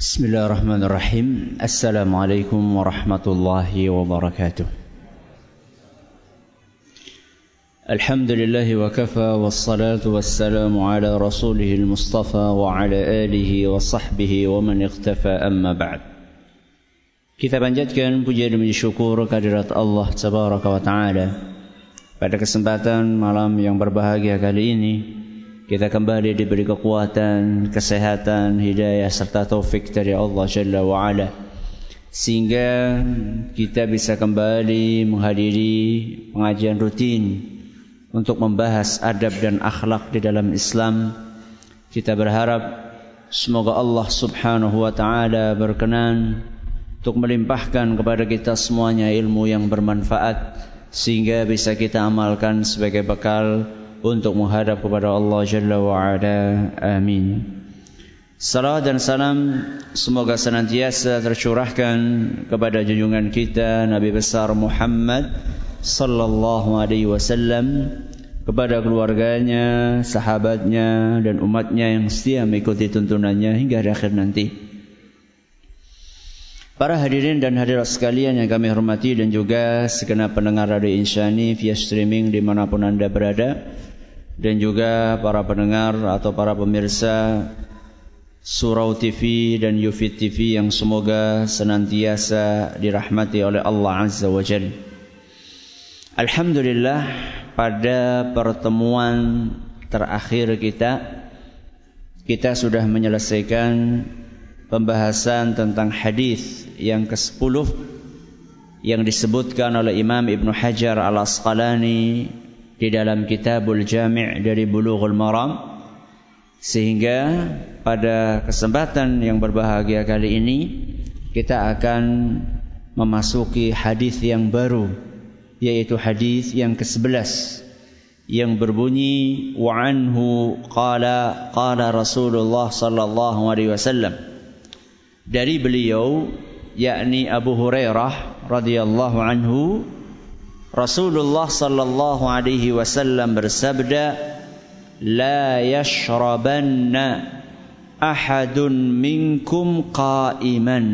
بسم الله الرحمن الرحيم السلام عليكم ورحمة الله وبركاته الحمد لله وكفى والصلاة والسلام على رسوله المصطفى وعلى آله وصحبه ومن اختفى أما بعد Kita panjatkan puja dan syukur kehadirat Allah Tabaraka wa Ta'ala. Pada kesempatan malam yang berbahagia kali ini Kita kembali diberi kekuatan, kesehatan, hidayah serta taufik dari Allah Jalla wa Ala. Sehingga kita bisa kembali menghadiri pengajian rutin Untuk membahas adab dan akhlak di dalam Islam. Kita berharap Semoga Allah subhanahu wa ta'ala berkenan untuk melimpahkan kepada kita semuanya ilmu yang bermanfaat sehingga bisa kita amalkan sebagai bekal untuk menghadap kepada Allah Jalla wa Ala. Amin. Salam dan salam semoga senantiasa tercurahkan kepada junjungan kita Nabi besar Muhammad sallallahu alaihi wasallam kepada keluarganya, sahabatnya dan umatnya yang setia mengikuti tuntunannya hingga akhir nanti. Para hadirin dan hadirat sekalian yang kami hormati dan juga segenap pendengar Radio Insyani via streaming dimanapun anda berada dan juga para pendengar atau para pemirsa Surau TV dan Yufid TV yang semoga senantiasa dirahmati oleh Allah Azza wa Jal. Alhamdulillah pada pertemuan terakhir kita kita sudah menyelesaikan pembahasan tentang hadis yang ke-10 yang disebutkan oleh Imam Ibn Hajar Al-Asqalani di dalam Kitabul Jami' dari Bulughul Maram. Sehingga pada kesempatan yang berbahagia kali ini kita akan memasuki hadis yang baru yaitu hadis yang ke-11 yang berbunyi wa anhu qala qala Rasulullah sallallahu alaihi wasallam. Dari beliau yakni Abu Hurairah radhiyallahu anhu Rasulullah sallallahu alaihi wasallam bersabda la yashrabanna ahadun minkum qa'iman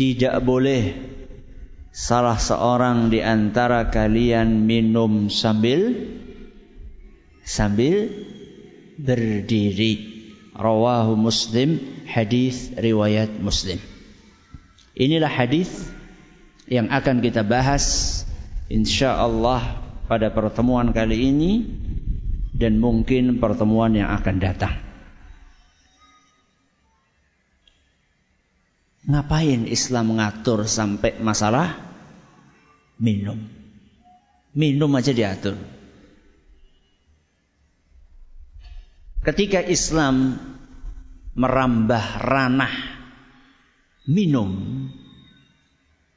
tidak boleh salah seorang di antara kalian minum sambil sambil berdiri rawahu Muslim hadis riwayat Muslim. Inilah hadis yang akan kita bahas insyaallah pada pertemuan kali ini dan mungkin pertemuan yang akan datang. Ngapain Islam mengatur sampai masalah minum? Minum aja diatur. Ketika Islam merambah ranah minum,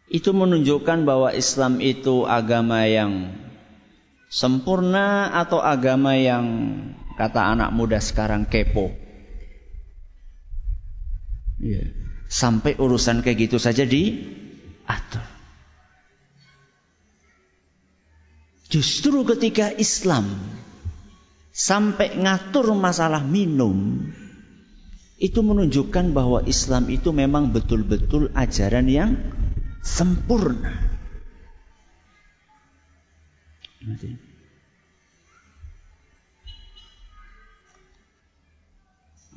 itu menunjukkan bahwa Islam itu agama yang sempurna atau agama yang kata anak muda sekarang kepo. Ya. Sampai urusan kayak gitu saja diatur. Justru ketika Islam sampai ngatur masalah minum itu menunjukkan bahwa Islam itu memang betul-betul ajaran yang sempurna.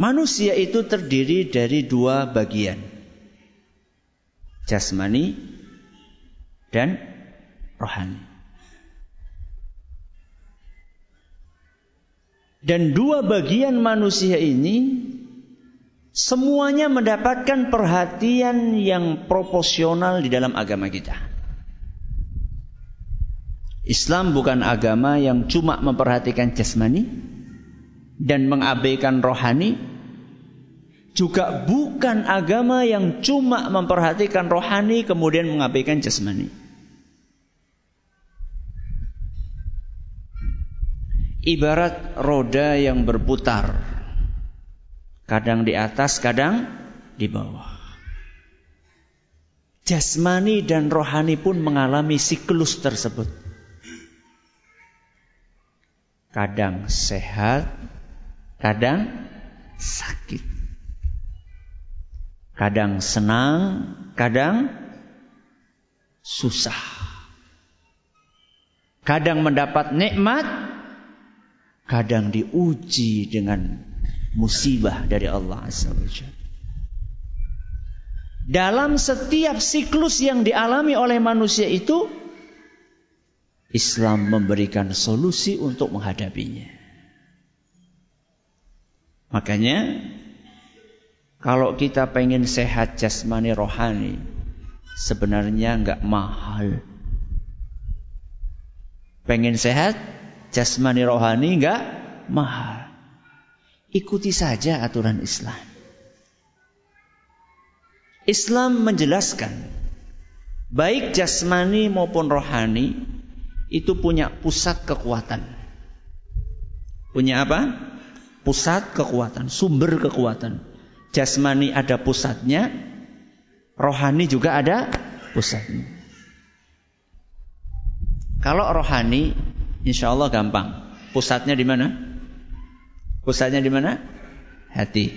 Manusia itu terdiri dari dua bagian. Jasmani dan rohani. Dan dua bagian manusia ini semuanya mendapatkan perhatian yang proporsional di dalam agama kita. Islam bukan agama yang cuma memperhatikan jasmani dan mengabaikan rohani. Juga bukan agama yang cuma memperhatikan rohani kemudian mengabaikan jasmani. ibarat roda yang berputar. Kadang di atas, kadang di bawah. Jasmani dan rohani pun mengalami siklus tersebut. Kadang sehat, kadang sakit. Kadang senang, kadang susah. Kadang mendapat nikmat, kadang diuji dengan musibah dari Allah Azza Dalam setiap siklus yang dialami oleh manusia itu, Islam memberikan solusi untuk menghadapinya. Makanya, kalau kita pengen sehat jasmani rohani, sebenarnya nggak mahal. Pengen sehat jasmani rohani nggak mahal. Ikuti saja aturan Islam. Islam menjelaskan baik jasmani maupun rohani itu punya pusat kekuatan. Punya apa? Pusat kekuatan, sumber kekuatan. Jasmani ada pusatnya, rohani juga ada pusatnya. Kalau rohani, insya Allah gampang. Pusatnya di mana? Pusatnya di mana? Hati.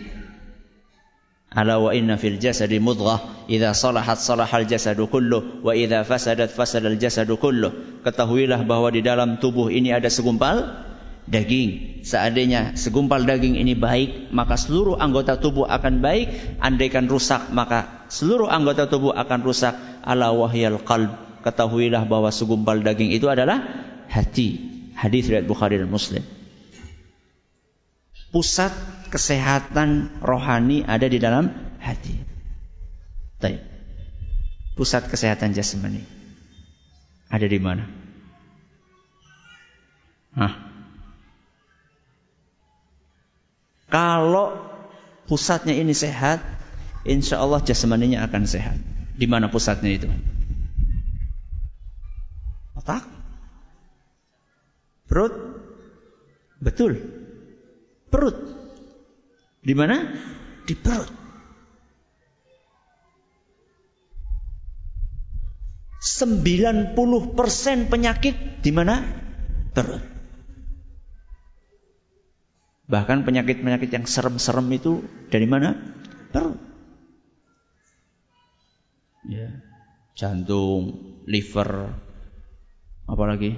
Ala wa inna fil jasadi mudghah idza salahat salahal jasadu kullu wa idza fasadat fasadal jasadu kullu. Ketahuilah bahwa di dalam tubuh ini ada segumpal daging. Seandainya segumpal daging ini baik, maka seluruh anggota tubuh akan baik. Andaikan rusak, maka seluruh anggota tubuh akan rusak. Ala wahyal qalb. Ketahuilah bahwa segumpal daging itu adalah hati. Hadis riwayat Bukhari dan Muslim pusat kesehatan rohani ada di dalam hati. Baik. Pusat kesehatan jasmani ada di mana? Hah? Kalau pusatnya ini sehat, insya Allah jasmaninya akan sehat. Di mana pusatnya itu? Otak? Perut? Betul perut. Di mana? Di perut. Sembilan puluh persen penyakit di mana? Perut. Bahkan penyakit-penyakit yang serem-serem itu dari mana? Perut. Ya. Jantung, liver, apalagi?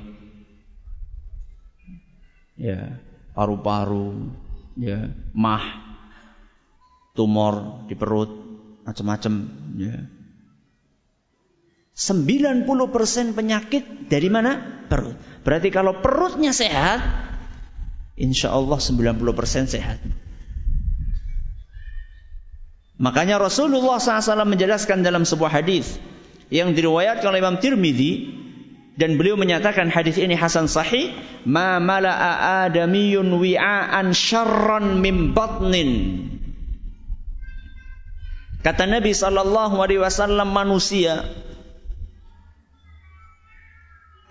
Ya, paru-paru, ya, mah, tumor di perut, macam-macam, ya. 90% penyakit dari mana? Perut. Berarti kalau perutnya sehat, insya Allah 90% sehat. Makanya Rasulullah SAW menjelaskan dalam sebuah hadis yang diriwayatkan oleh Imam Tirmidzi dan beliau menyatakan hadis ini hasan sahih ma mala'a adamiyun wi'an syarran min batnin. Kata Nabi sallallahu alaihi wasallam manusia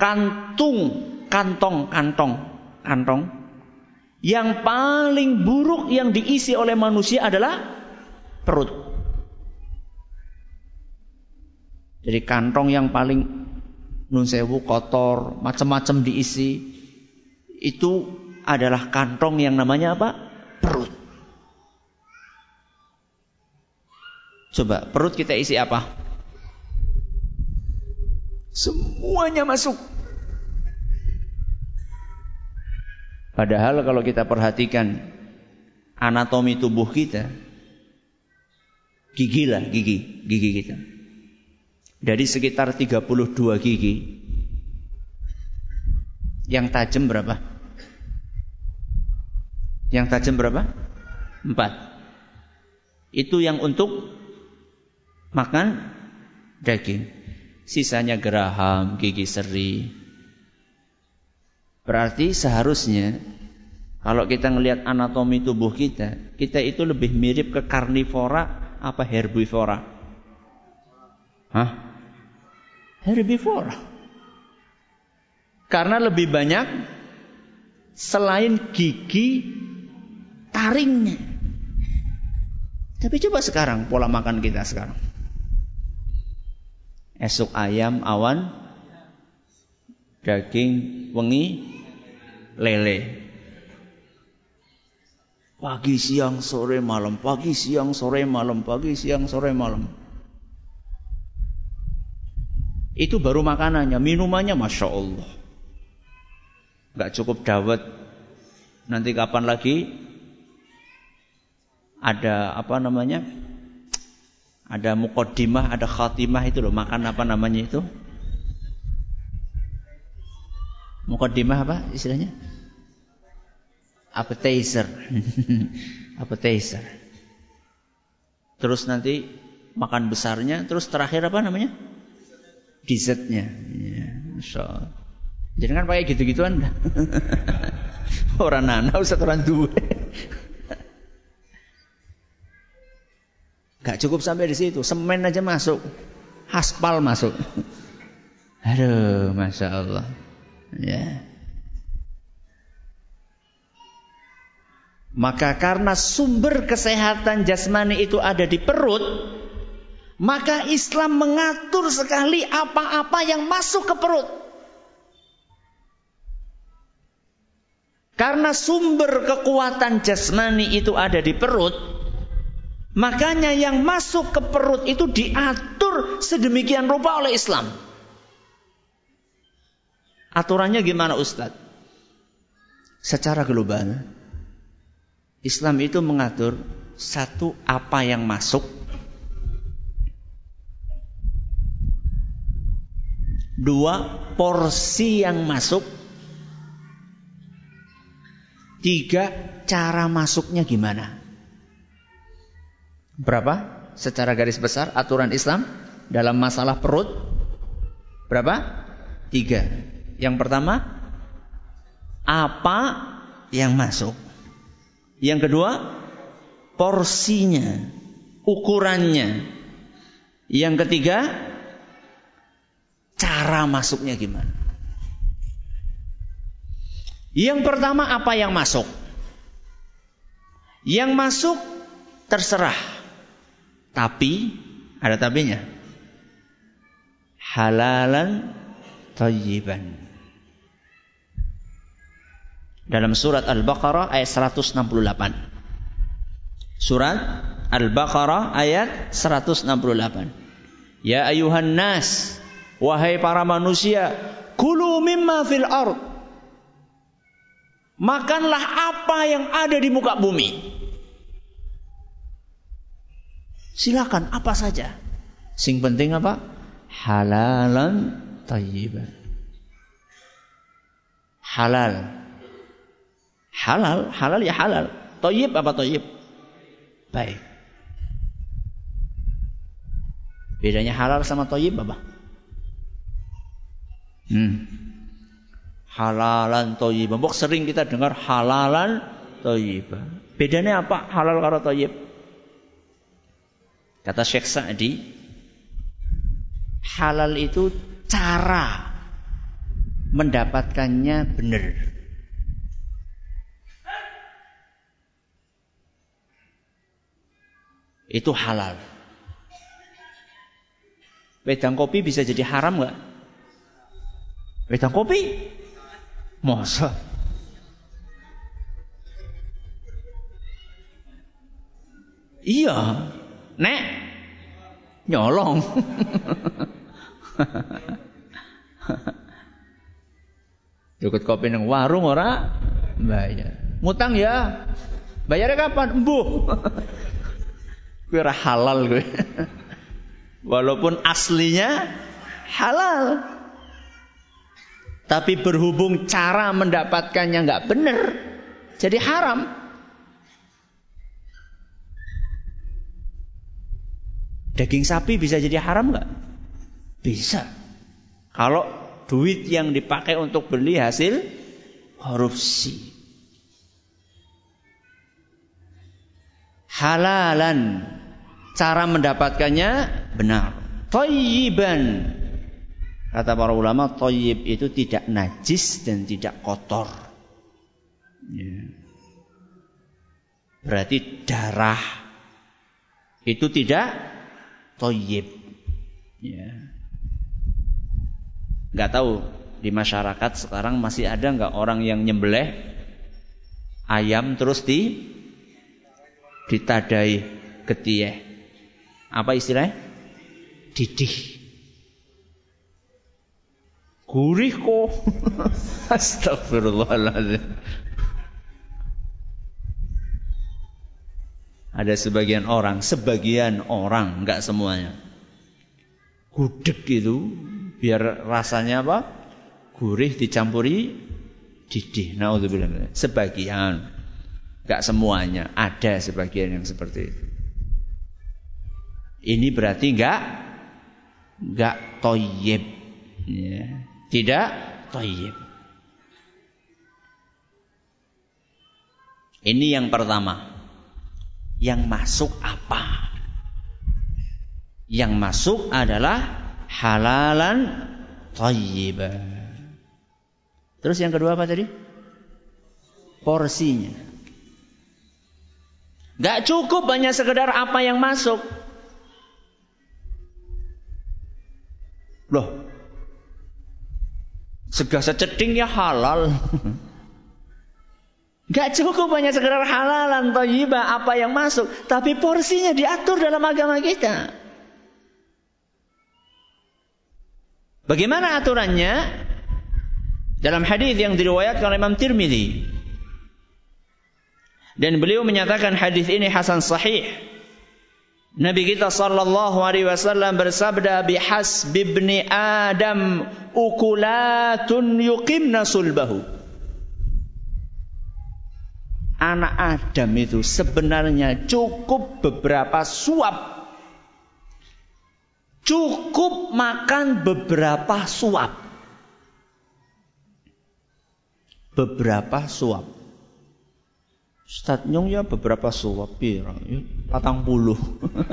kantung kantong kantong kantong yang paling buruk yang diisi oleh manusia adalah perut. Jadi kantong yang paling nun sewu kotor, macam-macam diisi. Itu adalah kantong yang namanya apa? Perut. Coba perut kita isi apa? Semuanya masuk. Padahal kalau kita perhatikan anatomi tubuh kita, gigi lah gigi, gigi kita. Dari sekitar 32 gigi. Yang tajam berapa? Yang tajam berapa? Empat. Itu yang untuk makan daging. Sisanya geraham, gigi seri. Berarti seharusnya kalau kita ngelihat anatomi tubuh kita, kita itu lebih mirip ke karnivora apa herbivora? Hah? Herbivora. Karena lebih banyak selain gigi taringnya. Tapi coba sekarang pola makan kita sekarang. Esok ayam awan, daging wengi, lele. Pagi, siang, sore, malam. Pagi, siang, sore, malam. Pagi, siang, sore, malam. Itu baru makanannya. Minumannya Masya Allah. Gak cukup dawet. Nanti kapan lagi ada apa namanya? Ada mukodimah, ada khatimah itu loh. Makan apa namanya itu? Mukodimah apa istilahnya? Appetizer. Appetizer. Terus nanti makan besarnya, terus terakhir apa namanya? Dessertnya. Ya, Masya Jadi kan pakai gitu-gituan. orang nana usah orang tua. Gak cukup sampai di situ, semen aja masuk, aspal masuk. Aduh, masya Allah. Ya. Maka karena sumber kesehatan jasmani itu ada di perut, maka Islam mengatur sekali apa-apa yang masuk ke perut. Karena sumber kekuatan jasmani itu ada di perut, makanya yang masuk ke perut itu diatur sedemikian rupa oleh Islam. Aturannya gimana Ustadz? Secara global, Islam itu mengatur satu apa yang masuk, dua porsi yang masuk, tiga cara masuknya gimana. Berapa? Secara garis besar aturan Islam dalam masalah perut berapa? Tiga. Yang pertama, apa yang masuk? Yang kedua, porsinya, ukurannya. Yang ketiga, cara masuknya gimana. Yang pertama apa yang masuk? Yang masuk terserah. Tapi ada tabinya. Halalan tayyiban. Dalam surat Al-Baqarah ayat 168. Surat Al-Baqarah ayat 168. Ya ayuhan nas, wahai para manusia, kulu mimma fil ard. Makanlah apa yang ada di muka bumi. Silakan apa saja. Sing penting apa? Halalan tayyiban. Halal Halal, halal ya halal. Toyib apa toyib? Baik. Bedanya halal sama toyib apa? Hmm. Halalan toyib. Mbok sering kita dengar halalan toyib. Bedanya apa halal karo toyib? Kata Syekh Sa'di, halal itu cara mendapatkannya benar. itu halal. Wedang kopi bisa jadi haram nggak? Wedang kopi? Masa? Iya, nek nyolong. Cukup kopi neng warung ora bayar. Ngutang ya. Bayarnya kapan? Embuh. Gue halal gue. Walaupun aslinya halal. Tapi berhubung cara mendapatkannya nggak benar, jadi haram. Daging sapi bisa jadi haram nggak? Bisa. Kalau duit yang dipakai untuk beli hasil korupsi. halalan. Cara mendapatkannya benar. Toyiban. Kata para ulama, toyib itu tidak najis dan tidak kotor. Ya. Berarti darah itu tidak toyib. Ya. Gak tahu di masyarakat sekarang masih ada nggak orang yang nyembelih ayam terus di ditadai getih. Apa istilahnya? Didih. Gurih kok. Astagfirullahaladzim. Ada sebagian orang, sebagian orang, enggak semuanya. Gudeg itu biar rasanya apa? Gurih dicampuri didih. Nauzubillah. Sebagian. Enggak semuanya, ada sebagian yang seperti itu. Ini berarti enggak enggak toyib. Ya. Tidak toyib. Ini yang pertama yang masuk apa? Yang masuk adalah halalan thayyibah. Terus yang kedua apa tadi? Porsinya. Gak cukup hanya sekedar apa yang masuk. Loh, segala ceding ya halal. Gak cukup hanya sekedar halalan thayyibah apa yang masuk, tapi porsinya diatur dalam agama kita. Bagaimana aturannya? Dalam hadis yang diriwayatkan oleh Imam Tirmidzi. Dan beliau menyatakan hadis ini hasan sahih. Nabi kita sallallahu alaihi wasallam bersabda bihas bibni Adam ukulatun yuqimna sulbahu anak Adam itu sebenarnya cukup beberapa suap. Cukup makan beberapa suap. Beberapa suap. Ustaz Nyong ya beberapa suap patang puluh.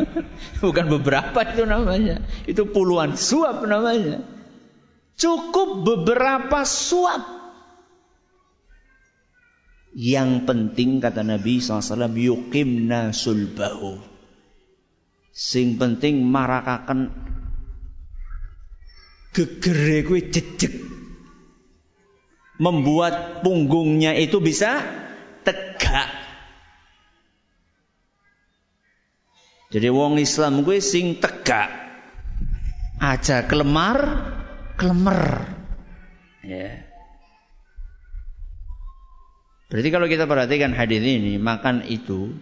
Bukan beberapa itu namanya. Itu puluhan suap namanya. Cukup beberapa suap. Yang penting kata Nabi SAW yuqimna sulbahu. Sing penting marakakan gegere kuwi jejeg. Membuat punggungnya itu bisa tegak. Jadi wong Islam kuwi sing tegak. Aja kelemar, kelemer. Ya. Berarti kalau kita perhatikan hadis ini, makan itu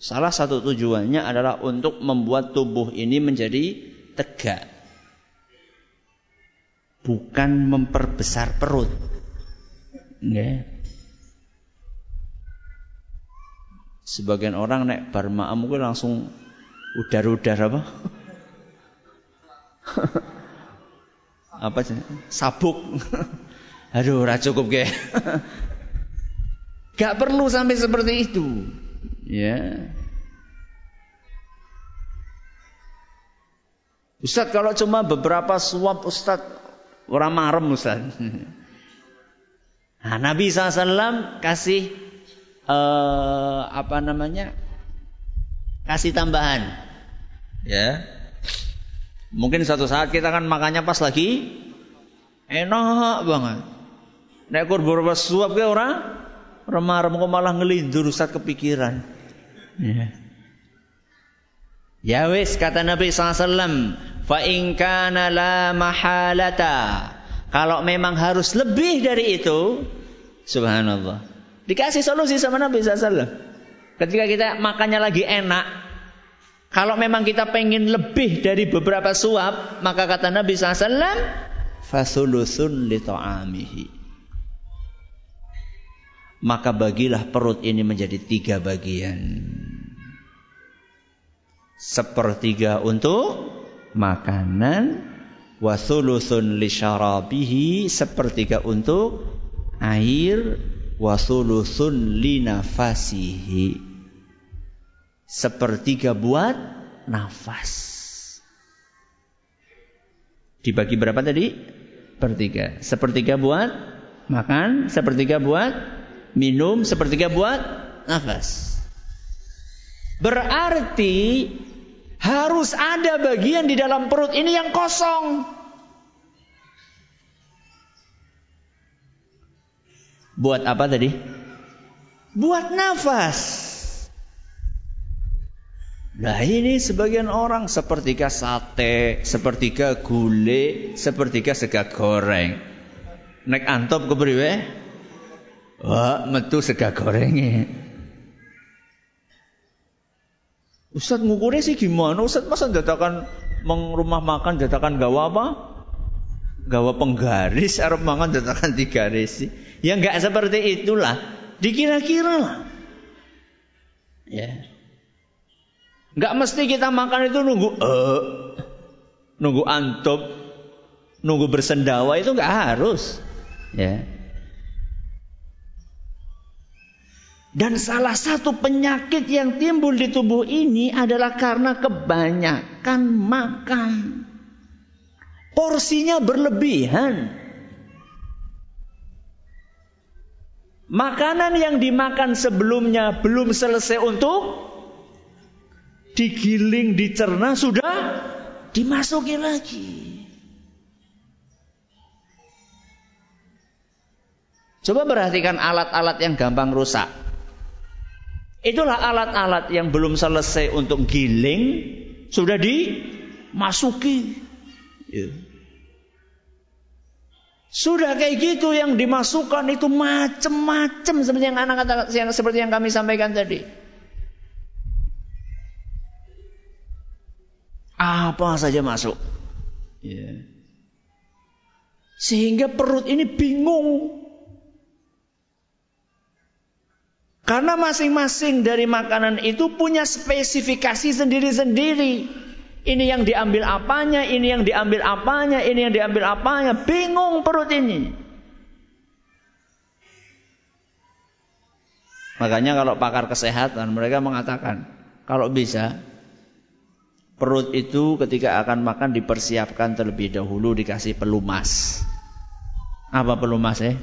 salah satu tujuannya adalah untuk membuat tubuh ini menjadi tegak. Bukan memperbesar perut. Okay. Sebagian orang naik bar ma'am langsung udar-udar apa? apa sih? Sabuk. Aduh, ora cukup ke. Gak perlu sampai seperti itu. Ya. Ustaz kalau cuma beberapa suap Ustaz orang marem Ustaz. Nah, Nabi SAW kasih uh, apa namanya? Kasih tambahan. Ya. Mungkin suatu saat kita kan makannya pas lagi enak banget. Nek beberapa suap ke orang remah-remah kok malah ngelindur Ustaz kepikiran. Ya. Ya wis kata Nabi SAW, fa in kana la mahalata. Kalau memang harus lebih dari itu, subhanallah. Dikasih solusi sama Nabi SAW. Ketika kita makannya lagi enak, kalau memang kita pengen lebih dari beberapa suap, maka kata Nabi SAW, fasulusun li ta'amihi maka bagilah perut ini menjadi tiga bagian. Sepertiga untuk makanan, wasulusun li syarabihi, sepertiga untuk air, wasulusun li nafasihi. Sepertiga buat nafas. Dibagi berapa tadi? Sepertiga. Sepertiga buat makan, sepertiga buat minum sepertiga buat nafas. Berarti harus ada bagian di dalam perut ini yang kosong. Buat apa tadi? Buat nafas. Nah ini sebagian orang sepertiga sate, sepertiga gule, sepertiga sega goreng. Nek antop kepriwe? Wah, metu sega gorengnya. Ustaz ngukurnya sih gimana? Ustaz masa datakan meng rumah makan datakan gawa apa? Gawa penggaris, arep mangan datakan tiga garis. Ya enggak seperti itulah. Dikira-kira lah. Ya. Enggak mesti kita makan itu nunggu uh, nunggu antop, nunggu bersendawa itu enggak harus. Ya. Dan salah satu penyakit yang timbul di tubuh ini adalah karena kebanyakan makan. Porsinya berlebihan. Makanan yang dimakan sebelumnya belum selesai untuk digiling, dicerna, sudah dimasuki lagi. Coba perhatikan alat-alat yang gampang rusak. Itulah alat-alat yang belum selesai untuk giling sudah dimasuki. Ya. Sudah kayak gitu yang dimasukkan itu macam-macam seperti yang anak kata seperti yang kami sampaikan tadi. Apa saja masuk. Ya. Sehingga perut ini bingung Karena masing-masing dari makanan itu punya spesifikasi sendiri-sendiri. Ini yang diambil apanya, ini yang diambil apanya, ini yang diambil apanya. Bingung perut ini. Makanya kalau pakar kesehatan mereka mengatakan kalau bisa perut itu ketika akan makan dipersiapkan terlebih dahulu dikasih pelumas. Apa pelumas ya?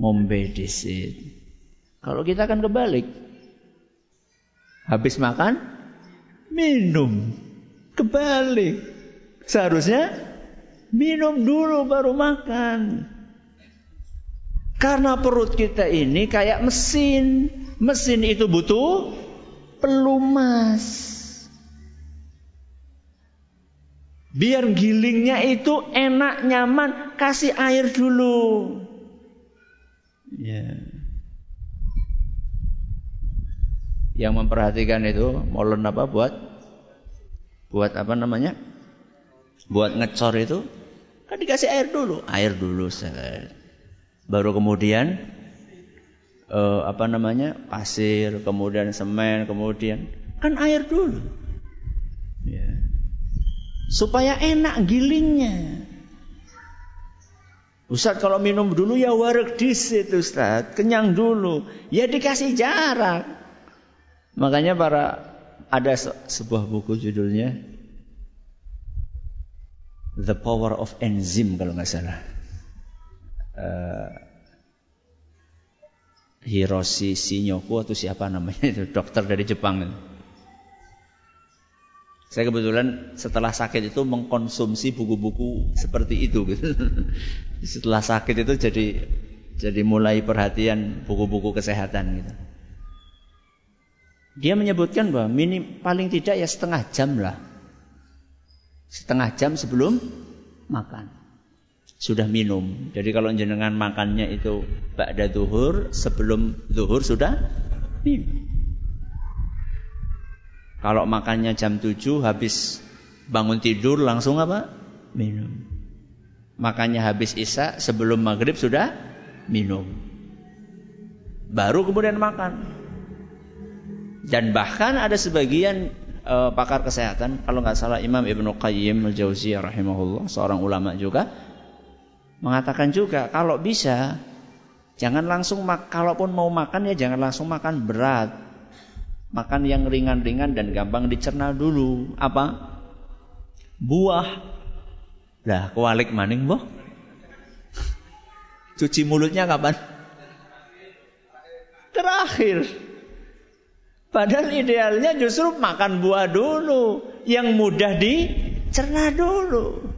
Mombedisit. Kalau kita kan kebalik. Habis makan, minum. Kebalik. Seharusnya minum dulu baru makan. Karena perut kita ini kayak mesin. Mesin itu butuh pelumas. Biar gilingnya itu enak, nyaman, kasih air dulu. Ya. Yeah. Yang memperhatikan itu molen apa buat buat apa namanya? Buat ngecor itu kan dikasih air dulu. Air dulu baru kemudian uh, apa namanya? Pasir kemudian semen kemudian kan air dulu. Ya. supaya enak gilingnya. Ustaz kalau minum dulu ya warek disit Ustaz. Kenyang dulu. Ya dikasih jarak Makanya para ada sebuah buku judulnya The Power of Enzyme kalau nggak salah. Uh, Hiroshi Shinyoku atau siapa namanya itu dokter dari Jepang. Saya kebetulan setelah sakit itu mengkonsumsi buku-buku seperti itu gitu. setelah sakit itu jadi jadi mulai perhatian buku-buku kesehatan gitu. Dia menyebutkan bahwa minim paling tidak ya setengah jam lah. Setengah jam sebelum makan. Sudah minum. Jadi kalau jenengan makannya itu ba'da zuhur, sebelum zuhur sudah minum. Kalau makannya jam 7 habis bangun tidur langsung apa? Minum. Makannya habis isya sebelum maghrib sudah minum. Baru kemudian makan. Dan bahkan ada sebagian uh, pakar kesehatan, kalau nggak salah Imam Ibnu Qayyim al-Jauziyah rahimahullah, seorang ulama juga mengatakan juga kalau bisa jangan langsung mak kalaupun mau makan ya jangan langsung makan berat. Makan yang ringan-ringan dan gampang dicerna dulu. Apa? Buah. Lah, kualik maning, boh. Cuci mulutnya kapan? Terakhir. Padahal idealnya justru makan buah dulu. Yang mudah dicerna dulu.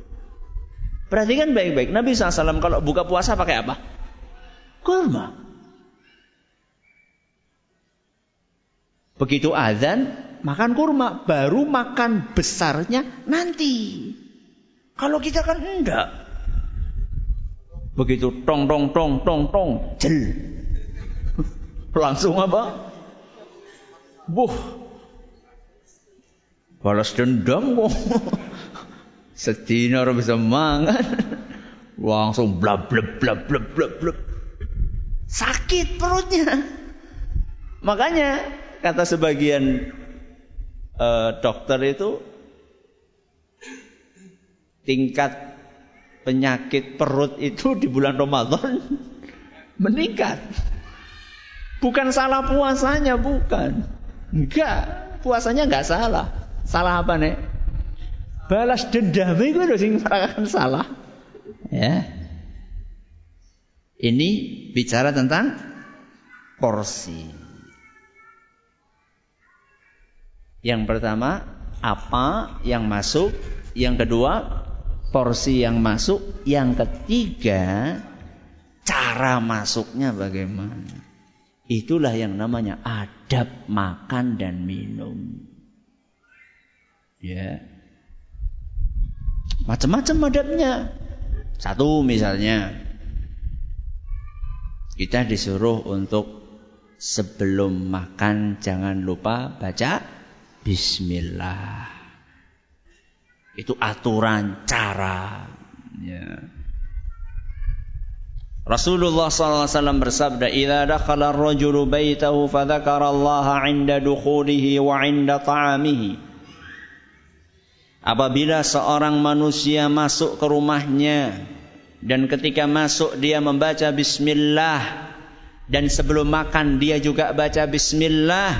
Perhatikan baik-baik. Nabi SAW kalau buka puasa pakai apa? Kurma. Begitu azan, makan kurma, baru makan besarnya nanti. Kalau kita kan enggak. Begitu tong tong tong tong tong, jel. Langsung apa? Buh. Balas dendam kok. Sedina orang bisa mangan. Langsung blab blab blab blab blab blab. Sakit perutnya. Makanya kata sebagian uh, dokter itu tingkat penyakit perut itu di bulan Ramadan meningkat. Bukan salah puasanya, bukan. Enggak, puasanya enggak salah. Salah apa nih? Balas dendam itu lho sing salah. Ya. Ini bicara tentang porsi. Yang pertama, apa yang masuk? Yang kedua, porsi yang masuk. Yang ketiga, cara masuknya bagaimana? Itulah yang namanya adab makan dan minum. Ya. Macam-macam adabnya. Satu misalnya kita disuruh untuk sebelum makan jangan lupa baca bismillah. Itu aturan cara. Ya. Rasulullah SAW bersabda, "Idza dakhala ar-rajulu baitahu fadzakara Allah 'inda dukhulihi wa 'inda ta'amihi." Apabila seorang manusia masuk ke rumahnya dan ketika masuk dia membaca bismillah dan sebelum makan dia juga baca bismillah,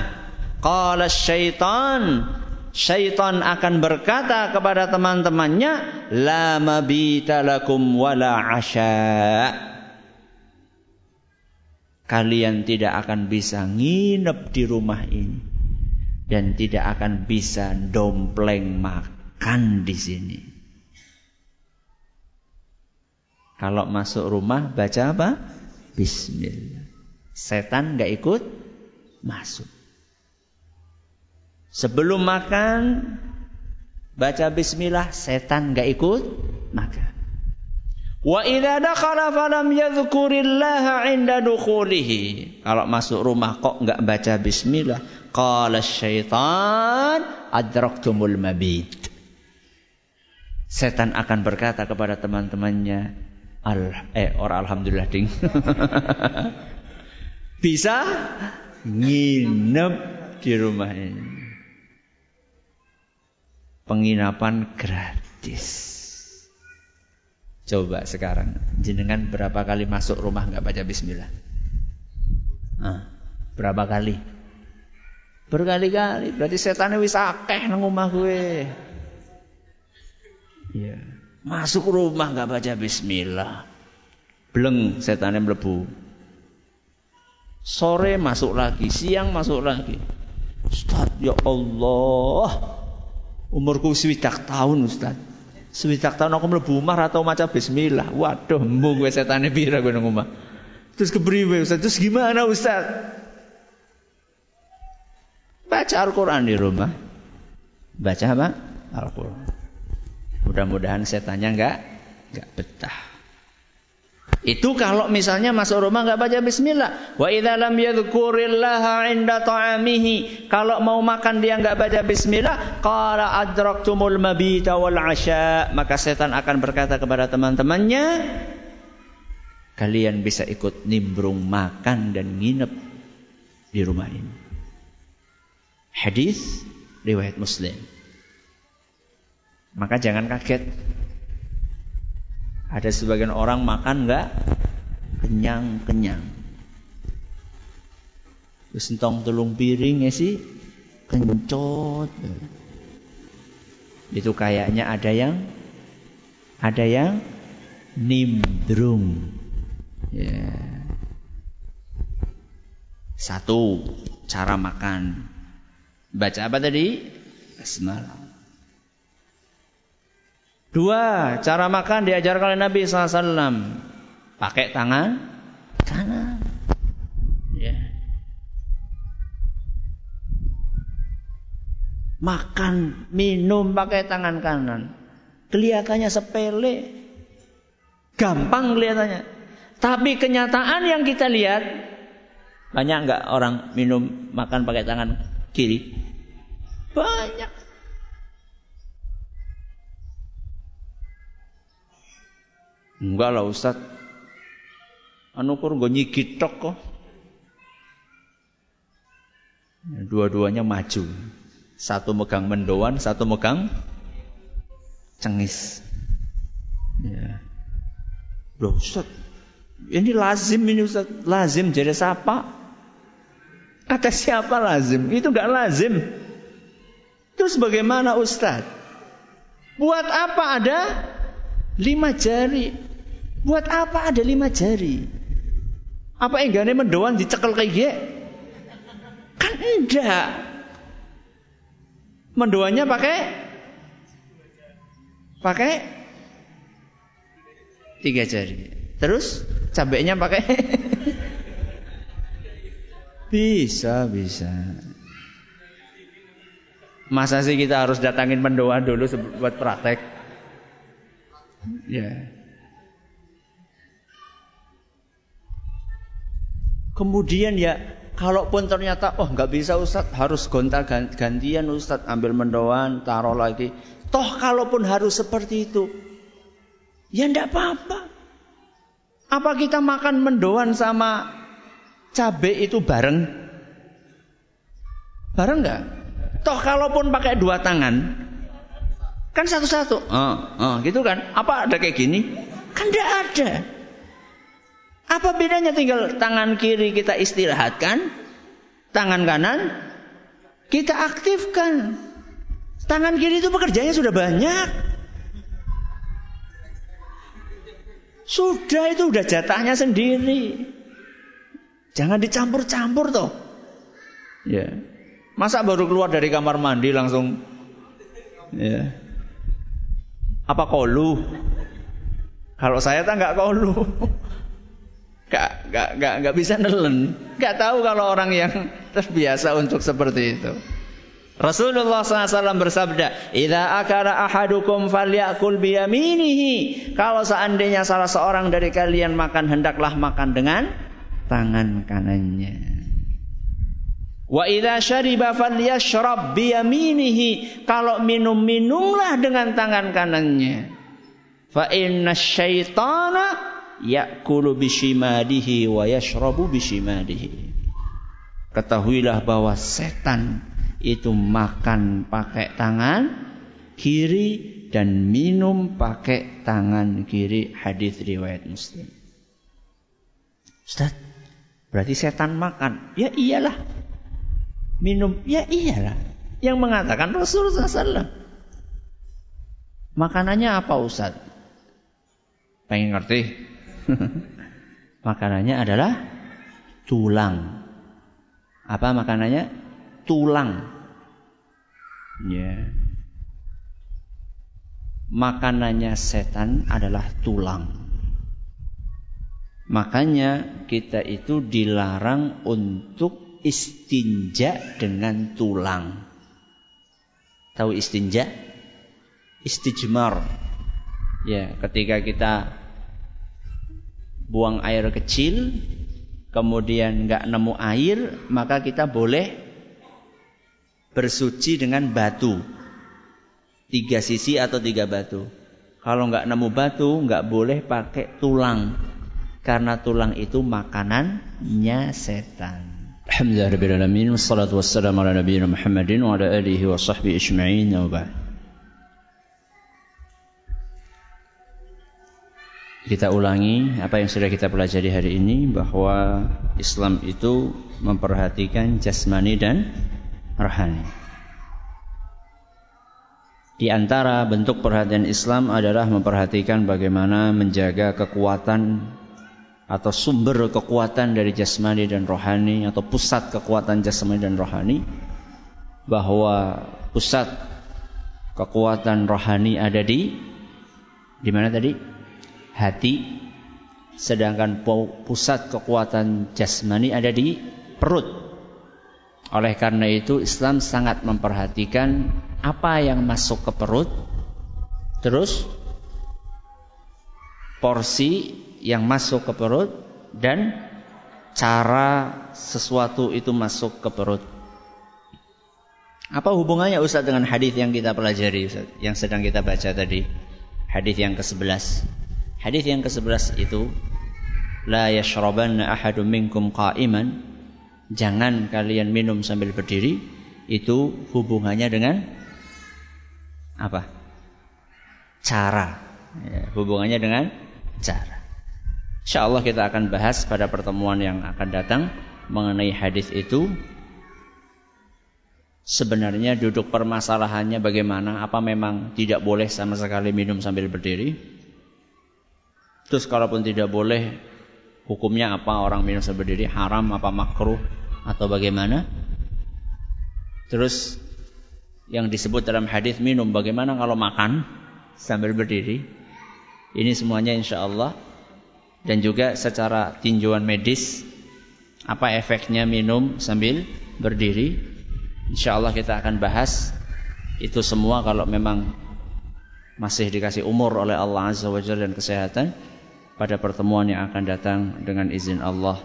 qala syaitan syaitan akan berkata kepada teman-temannya la mabita lakum wala asya kalian tidak akan bisa nginep di rumah ini dan tidak akan bisa dompleng makan di sini. Kalau masuk rumah baca apa? Bismillah. Setan nggak ikut masuk. Sebelum makan baca bismillah, setan nggak ikut makan. Wa idza dakhala falam yadhkurillaha 'inda dukhulihi. Kalau masuk rumah kok nggak baca bismillah, qala syaitan adraktumul mabit. Setan akan berkata kepada teman-temannya, Al eh orang alhamdulillah ding. Bisa nginep di rumah ini. Penginapan gratis. Coba sekarang jenengan berapa kali masuk rumah nggak baca bismillah? Ah, berapa kali? Berkali-kali. Berarti setan wis akeh nang gue. Ya. Masuk rumah nggak baca bismillah. Bleng setannya melebu. Sore masuk lagi, siang masuk lagi. Ustaz, ya Allah. Umurku swidak tahun, Ustaz. Swidak tahun aku melebu umar atau maca bismillah. Waduh, embung gue setannya bira gue nang omah. Terus kepriwe Ustaz? Terus gimana Ustaz? Baca Al-Quran di rumah. Baca apa? Al-Quran. Mudah-mudahan setannya enggak enggak betah. Itu kalau misalnya masuk rumah enggak baca bismillah. Wa idza lam yadhkurillaha 'inda ta'amihi. Kalau mau makan dia enggak baca bismillah, qala adraktumul mabita wal 'asha. Maka setan akan berkata kepada teman-temannya, kalian bisa ikut nimbrung makan dan nginep di rumah ini. Hadis riwayat Muslim. Maka jangan kaget. Ada sebagian orang makan enggak kenyang-kenyang. Terus entong telung piring ya sih kencot. Itu kayaknya ada yang ada yang nimbrung. Ya. Satu, cara makan. Baca apa tadi? Bismillah. Dua, cara makan diajarkan oleh Nabi SAW. Pakai tangan kanan. Ya. Makan, minum pakai tangan kanan. Kelihatannya sepele. Gampang kelihatannya. Tapi kenyataan yang kita lihat banyak nggak orang minum makan pakai tangan kiri? Banyak. Enggak lah Ustaz. Anu kur gue nyigit tok kok. Dua-duanya maju. Satu megang mendoan, satu megang cengis. Ya. Loh Ustaz, ini lazim ini Ustaz. Lazim jadi siapa? Kata siapa lazim? Itu enggak lazim. Terus bagaimana Ustaz? Buat apa ada lima jari? Buat apa ada lima jari? Apa enggaknya mendoan dicekel kayak gini? Kan enggak. Mendoannya pakai pakai tiga jari. Terus cabenya pakai bisa bisa. Masa sih kita harus datangin mendoan dulu buat praktek? Ya. Kemudian ya, kalaupun ternyata oh nggak bisa Ustaz, harus gonta gantian Ustaz, ambil mendoan, taruh lagi. Toh kalaupun harus seperti itu, ya enggak apa-apa. Apa kita makan mendoan sama cabai itu bareng? Bareng nggak? Toh kalaupun pakai dua tangan, kan satu-satu. Oh, oh, gitu kan? Apa ada kayak gini? Kan enggak ada. Apa bedanya tinggal tangan kiri kita istirahatkan, tangan kanan kita aktifkan. Tangan kiri itu pekerjaannya sudah banyak. Sudah itu udah jatahnya sendiri. Jangan dicampur-campur toh. Ya. Masa baru keluar dari kamar mandi langsung ya. Apa kolu? Kalau saya tak nggak kolu. Gak, gak, gak, gak bisa nelen. Gak tahu kalau orang yang terbiasa untuk seperti itu. Rasulullah SAW bersabda, "Idza akara ahadukum falyakul biyaminihi." Kalau seandainya salah seorang dari kalian makan hendaklah makan dengan tangan kanannya. Wa idza syariba falyashrab biyaminihi. Kalau minum minumlah dengan tangan kanannya. Fa inna syaitana ya'kulu bishimadihi wa yashrabu bishimadihi. Ketahuilah bahwa setan itu makan pakai tangan kiri dan minum pakai tangan kiri hadis riwayat Muslim. Ustaz, berarti setan makan? Ya iyalah. Minum? Ya iyalah. Yang mengatakan Rasulullah SAW. Makanannya apa Ustaz? Pengen ngerti? makanannya adalah tulang. Apa makanannya? Tulang. Ya. Makanannya setan adalah tulang. Makanya kita itu dilarang untuk istinja dengan tulang. Tahu istinja? Istijmar. Ya, ketika kita buang air kecil, kemudian nggak nemu air, maka kita boleh bersuci dengan batu. Tiga sisi atau tiga batu. Kalau nggak nemu batu, nggak boleh pakai tulang. Karena tulang itu makanannya setan. Alhamdulillah wassalatu wassalamu ala nabiyina Muhammadin wa ala alihi wa sahbihi ajma'in wa ba'd. Kita ulangi apa yang sudah kita pelajari hari ini bahwa Islam itu memperhatikan jasmani dan rohani. Di antara bentuk perhatian Islam adalah memperhatikan bagaimana menjaga kekuatan atau sumber kekuatan dari jasmani dan rohani atau pusat kekuatan jasmani dan rohani bahwa pusat kekuatan rohani ada di di mana tadi? hati. Sedangkan pusat kekuatan jasmani ada di perut. Oleh karena itu Islam sangat memperhatikan apa yang masuk ke perut, terus porsi yang masuk ke perut dan cara sesuatu itu masuk ke perut. Apa hubungannya Ustaz dengan hadis yang kita pelajari Ustaz, yang sedang kita baca tadi? Hadis yang ke-11. Hadis yang ke-11 itu la yashrabanna ahadum minkum qa'iman jangan kalian minum sambil berdiri itu hubungannya dengan apa? Cara. Ya, hubungannya dengan cara. Insya Allah kita akan bahas pada pertemuan yang akan datang mengenai hadis itu. Sebenarnya duduk permasalahannya bagaimana? Apa memang tidak boleh sama sekali minum sambil berdiri? Terus kalaupun tidak boleh, Hukumnya apa orang minum sambil berdiri? Haram apa makruh atau bagaimana? Terus yang disebut dalam hadis minum bagaimana kalau makan sambil berdiri? Ini semuanya insya Allah dan juga secara tinjauan medis apa efeknya minum sambil berdiri? Insya Allah kita akan bahas itu semua kalau memang masih dikasih umur oleh Allah Azza wa Jalla dan kesehatan pada pertemuan yang akan datang dengan izin Allah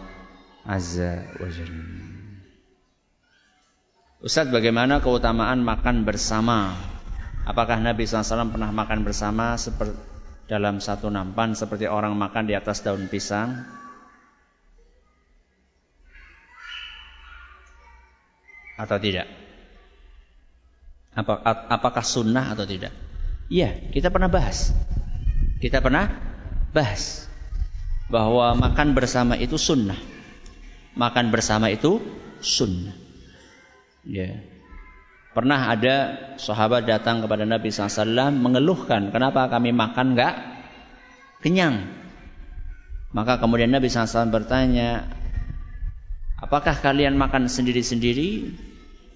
Azza wa Jalla. Ustaz, bagaimana keutamaan makan bersama? Apakah Nabi SAW pernah makan bersama dalam satu nampan seperti orang makan di atas daun pisang? Atau tidak? Apakah sunnah atau tidak? Iya, kita pernah bahas. Kita pernah bahas bahwa makan bersama itu sunnah. Makan bersama itu sunnah. Ya. Pernah ada sahabat datang kepada Nabi SAW mengeluhkan kenapa kami makan enggak kenyang. Maka kemudian Nabi SAW bertanya, apakah kalian makan sendiri-sendiri?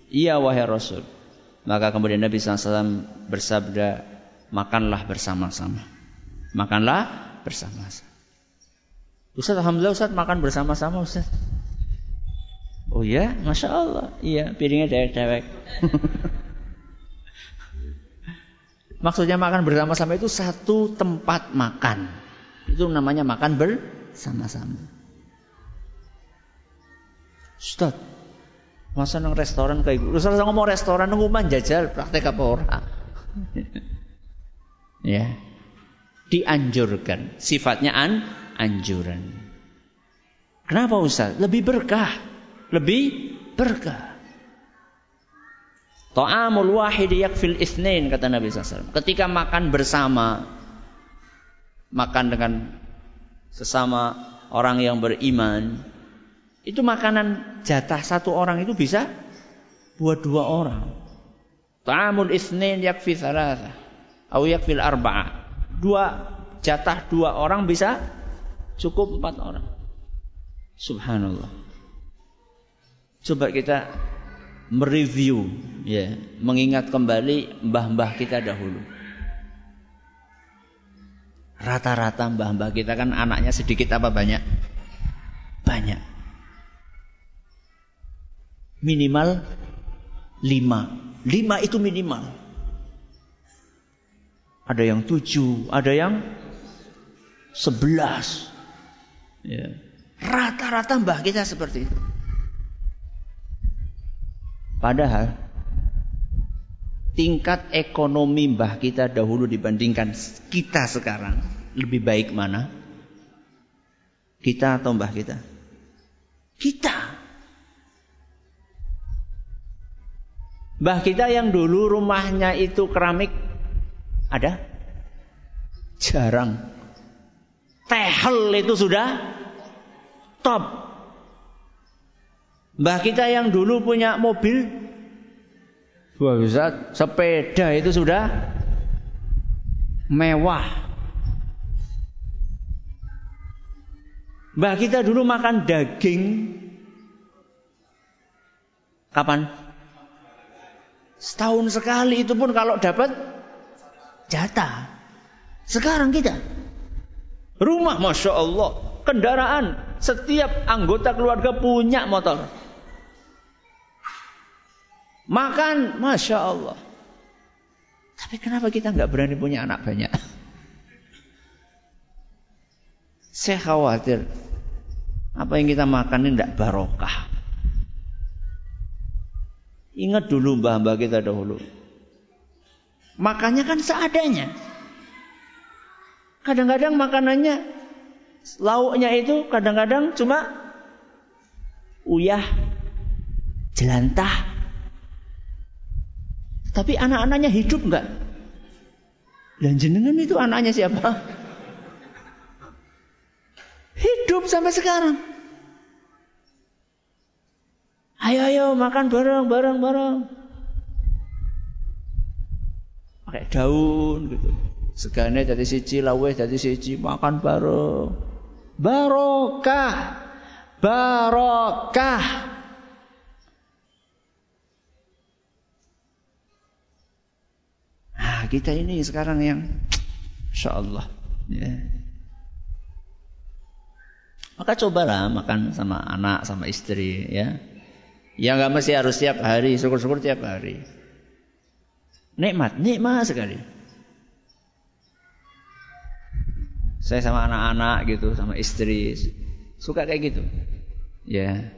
Iya wahai Rasul. Maka kemudian Nabi SAW bersabda, makanlah bersama-sama. Makanlah bersama-sama. Ustaz, Alhamdulillah Ustaz makan bersama-sama Ustaz. Oh ya, Masya Allah. Iya, piringnya dewek-dewek. Maksudnya makan bersama-sama itu satu tempat makan. Itu namanya makan bersama-sama. Ustaz, masa nang restoran kayak gitu. Ustaz ngomong restoran nunggu jajal praktek apa orang? ya dianjurkan. Sifatnya an anjuran. Kenapa Ustaz? Lebih berkah. Lebih berkah. Ta'amul wahid yakfil isnain kata Nabi SAW. Ketika makan bersama, makan dengan sesama orang yang beriman, itu makanan jatah satu orang itu bisa buat dua orang. Ta'amul isnain yakfi thalatha. Atau yakfil arba'ah dua jatah dua orang bisa cukup empat orang. Subhanallah. Coba kita mereview, ya, mengingat kembali mbah-mbah kita dahulu. Rata-rata mbah-mbah kita kan anaknya sedikit apa banyak? Banyak. Minimal lima. Lima itu minimal. Ada yang tujuh, ada yang sebelas. Ya. Rata-rata mbah kita seperti itu. Padahal tingkat ekonomi mbah kita dahulu dibandingkan kita sekarang lebih baik mana? Kita atau mbah kita? Kita. Mbah kita yang dulu rumahnya itu keramik ada? Jarang. Tehel itu sudah top. Mbah kita yang dulu punya mobil, Wah, Ustaz, sepeda itu sudah mewah. Mbah kita dulu makan daging kapan? Setahun sekali itu pun kalau dapat jatah. Sekarang kita rumah masya Allah, kendaraan, setiap anggota keluarga punya motor. Makan, Masya Allah. Tapi kenapa kita nggak berani punya anak banyak? Saya khawatir apa yang kita makan ini tidak barokah. Ingat dulu mbah-mbah kita dahulu. Makannya kan seadanya. Kadang-kadang makanannya lauknya itu kadang-kadang cuma uyah, jelantah. Tapi anak-anaknya hidup enggak? Dan jenengan itu anaknya siapa? Hidup sampai sekarang. Ayo ayo makan bareng bareng bareng. Pakai daun gitu. Segane dari siji, lawe dari siji, makan bareng. Barokah. Barokah. Nah, kita ini sekarang yang Insya Allah ya. Maka cobalah makan sama anak, sama istri ya. Ya nggak mesti harus tiap hari, syukur-syukur tiap hari. Nikmat, nikmat sekali. Saya sama anak-anak gitu, sama istri suka kayak gitu. Ya.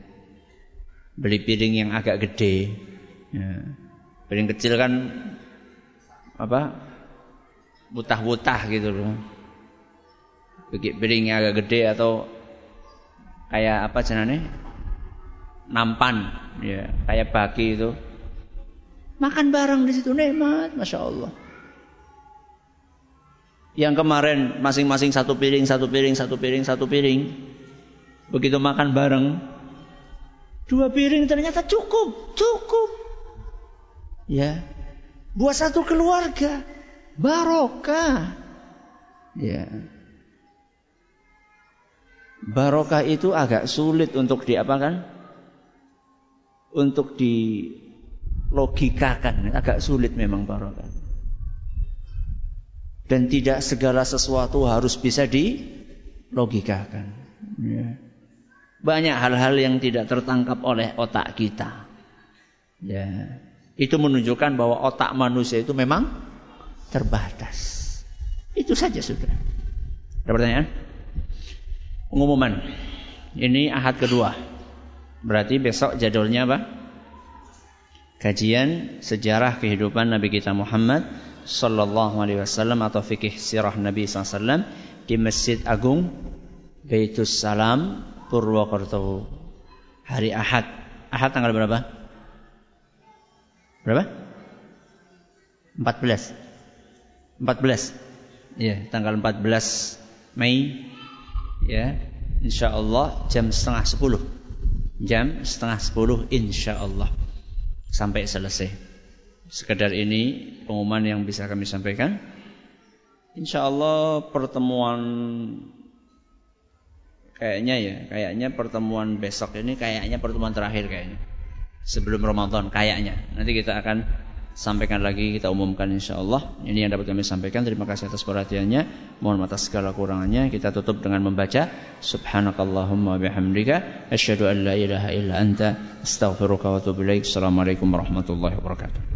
Beli piring yang agak gede. Ya. Piring kecil kan apa? Butah-butah gitu loh. Piring yang agak gede atau kayak apa jenane? Nampan. Ya kayak baki itu. Makan bareng di situ nikmat masya Allah. Yang kemarin masing-masing satu piring satu piring satu piring satu piring. Begitu makan bareng. Dua piring ternyata cukup cukup. Ya buat satu keluarga barokah ya barokah itu agak sulit untuk diapakan untuk dilogikakan agak sulit memang barokah. Dan tidak segala sesuatu harus bisa dilogikakan. Ya. Banyak hal-hal yang tidak tertangkap oleh otak kita. Ya. Itu menunjukkan bahwa otak manusia itu memang terbatas. Itu saja sudah. Ada pertanyaan? Pengumuman. Ini ahad kedua. Berarti besok jadwalnya apa? Kajian sejarah kehidupan Nabi kita Muhammad sallallahu alaihi wasallam atau fikih sirah Nabi SAW di Masjid Agung Baitus Salam Purwokerto hari Ahad. Ahad tanggal berapa? Berapa? 14. 14. Ya, tanggal 14 Mei ya. Insyaallah jam setengah 10 jam setengah sepuluh insya Allah sampai selesai. Sekedar ini pengumuman yang bisa kami sampaikan. Insya Allah pertemuan kayaknya ya, kayaknya pertemuan besok ini kayaknya pertemuan terakhir kayaknya. Sebelum Ramadan kayaknya. Nanti kita akan sampaikan lagi kita umumkan insya Allah ini yang dapat kami sampaikan. Terima kasih atas perhatiannya. Mohon atas segala kurangannya. Kita tutup dengan membaca subhanakallahumma bihamdika asyhadu an la ilaha illa anta astaghfiruka wa atubu ilaik. Assalamualaikum warahmatullahi wabarakatuh